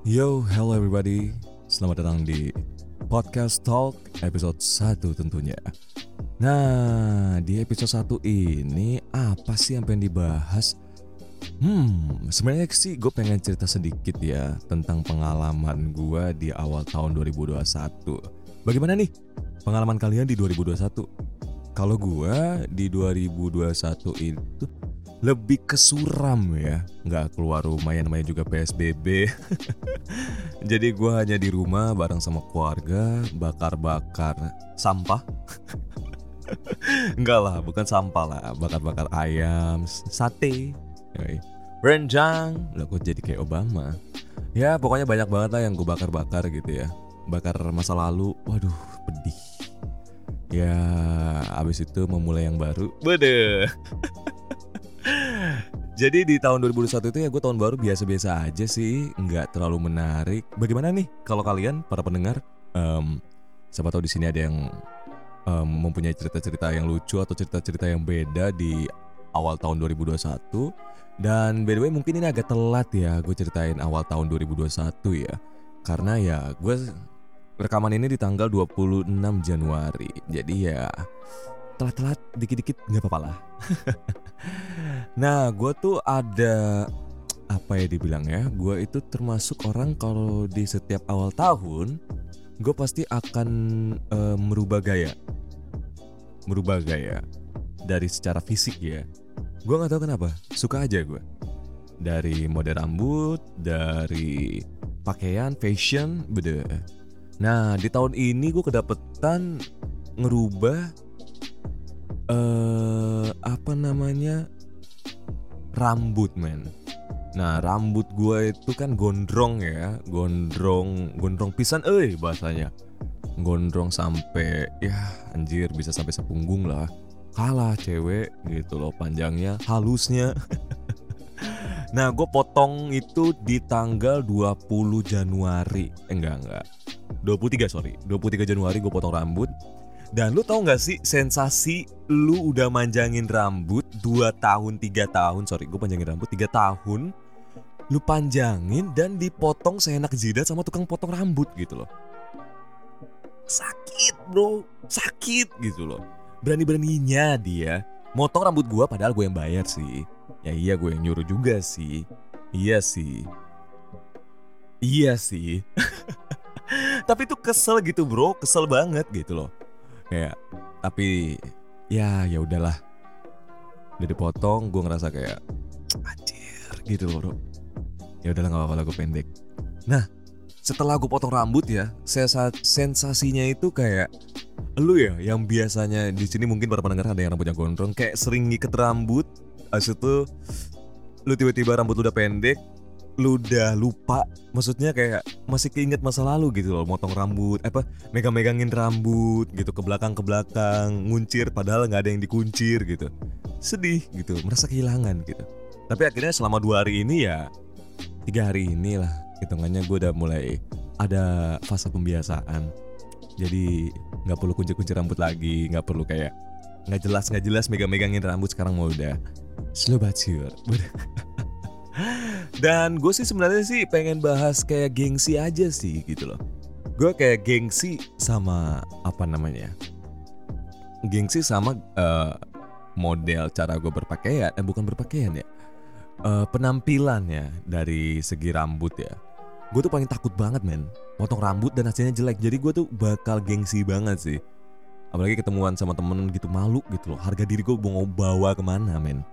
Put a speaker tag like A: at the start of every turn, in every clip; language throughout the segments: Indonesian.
A: Yo, hello everybody. Selamat datang di Podcast Talk episode 1 tentunya. Nah, di episode 1 ini apa sih yang pengen dibahas? Hmm, sebenarnya sih gue pengen cerita sedikit ya tentang pengalaman gue di awal tahun 2021. Bagaimana nih pengalaman kalian di 2021? Kalau gue di 2021 itu lebih kesuram ya. Nggak keluar rumah yang namanya juga PSBB jadi gue hanya di rumah bareng sama keluarga bakar-bakar sampah. Enggak lah bukan sampah lah. Bakar-bakar ayam sate. Renjang lah gue jadi kayak Obama? Ya pokoknya banyak banget lah yang gue bakar-bakar gitu ya. Bakar masa lalu. Waduh pedih. Ya abis itu memulai yang baru. Bede Jadi di tahun 2021 itu ya gue tahun baru biasa-biasa aja sih, nggak terlalu menarik. Bagaimana nih kalau kalian para pendengar, um, siapa tahu di sini ada yang um, mempunyai cerita-cerita yang lucu atau cerita-cerita yang beda di awal tahun 2021. Dan by the way mungkin ini agak telat ya gue ceritain awal tahun 2021 ya. Karena ya gue rekaman ini di tanggal 26 Januari. Jadi ya telat-telat dikit-dikit nggak apa-apa lah. nah, gue tuh ada apa ya dibilang ya? Gue itu termasuk orang kalau di setiap awal tahun, gue pasti akan uh, merubah gaya, merubah gaya dari secara fisik ya. Gue nggak tahu kenapa, suka aja gue. Dari mode rambut, dari pakaian, fashion, beda. Nah, di tahun ini gue kedapetan ngerubah uh, apa namanya rambut men. Nah rambut gue itu kan gondrong ya. Gondrong gondrong pisan eh bahasanya. Gondrong sampai ya anjir bisa sampai sepunggung lah. Kalah cewek gitu loh panjangnya halusnya. Nah gue potong itu di tanggal 20 Januari. Eh, Enggak enggak. 23 sorry. 23 Januari gue potong rambut dan lu tau gak sih sensasi lu udah manjangin rambut 2 tahun 3 tahun Sorry gue panjangin rambut 3 tahun Lu panjangin dan dipotong seenak jidat sama tukang potong rambut gitu loh. Sakit bro. Sakit gitu loh. Berani-beraninya dia Motong rambut gue padahal gue yang bayar sih. Ya iya gue yang nyuruh juga sih. Iya sih. Iya sih. Tapi tuh kesel gitu bro. Kesel banget gitu loh kayak tapi ya ya udahlah. Udah dipotong gue ngerasa kayak anjir gitu loh ya udahlah nggak apa-apa gue pendek. Nah setelah gue potong rambut ya sensasinya itu kayak lu ya yang biasanya di sini mungkin para pendengar ada yang rambutnya gondrong kayak sering ngiket rambut Abis itu lu tiba-tiba rambut udah pendek lu udah lupa maksudnya kayak masih keinget masa lalu gitu loh motong rambut apa megang-megangin rambut gitu ke belakang ke belakang nguncir padahal nggak ada yang dikuncir gitu. Sedih gitu merasa kehilangan gitu. Tapi akhirnya selama dua hari ini ya tiga hari ini lah hitungannya gue udah mulai ada fase pembiasaan. Jadi nggak perlu kuncir-kuncir rambut lagi nggak perlu kayak nggak jelas nggak jelas megang-megangin rambut sekarang mau udah slow but sure Dan gue sih sebenarnya sih pengen bahas kayak gengsi aja sih gitu loh. Gue kayak gengsi sama apa namanya? Gengsi sama uh, model cara gue berpakaian, eh bukan berpakaian ya. Uh, penampilan ya dari segi rambut ya. Gue tuh paling takut banget men, potong rambut dan hasilnya jelek. Jadi gue tuh bakal gengsi banget sih. Apalagi ketemuan sama temen gitu malu gitu loh. Harga diri gue mau bawa ke mana men.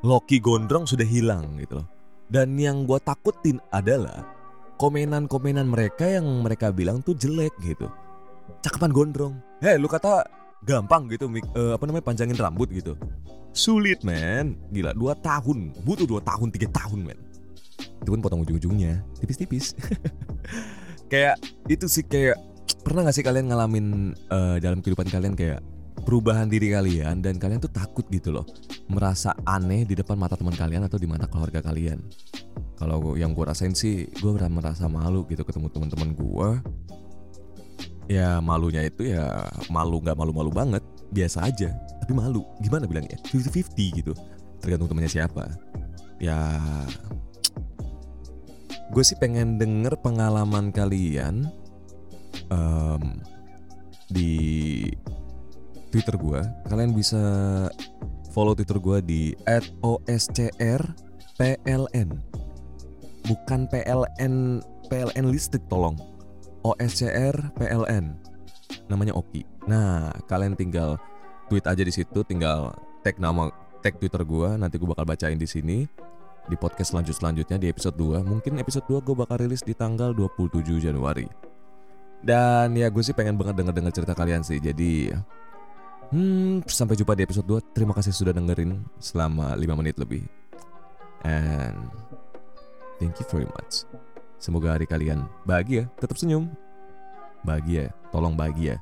A: Loki gondrong sudah hilang gitu loh dan yang gue takutin adalah komenan-komenan mereka yang mereka bilang tuh jelek gitu. Cakapan gondrong. Hei lu kata gampang gitu uh, apa namanya panjangin rambut gitu. Sulit men. Gila 2 tahun. Butuh 2 tahun 3 tahun men. Itu pun potong ujung-ujungnya. Tipis-tipis. kayak itu sih kayak pernah gak sih kalian ngalamin uh, dalam kehidupan kalian kayak perubahan diri kalian dan kalian tuh takut gitu loh merasa aneh di depan mata teman kalian atau di mana keluarga kalian? Kalau yang gue rasain sih gue merasa malu gitu ketemu teman-teman gue ya malunya itu ya malu nggak malu-malu banget. Biasa aja tapi malu. Gimana bilangnya? 50-50 gitu. Tergantung temannya siapa. Ya gue sih pengen denger pengalaman kalian um, di Twitter gue. Kalian bisa follow Twitter gue di @oscrpln. Bukan PLN PLN listrik tolong. OSCR PLN. Namanya Oki. Nah, kalian tinggal tweet aja di situ, tinggal tag nama tag Twitter gue, nanti gue bakal bacain di sini di podcast selanjut selanjutnya di episode 2. Mungkin episode 2 gue bakal rilis di tanggal 27 Januari. Dan ya gue sih pengen banget denger-denger cerita kalian sih. Jadi hmm, sampai jumpa di episode 2. Terima kasih sudah dengerin selama 5 menit lebih. And thank you very much. Semoga hari kalian bahagia, tetap senyum. Bahagia, tolong bahagia.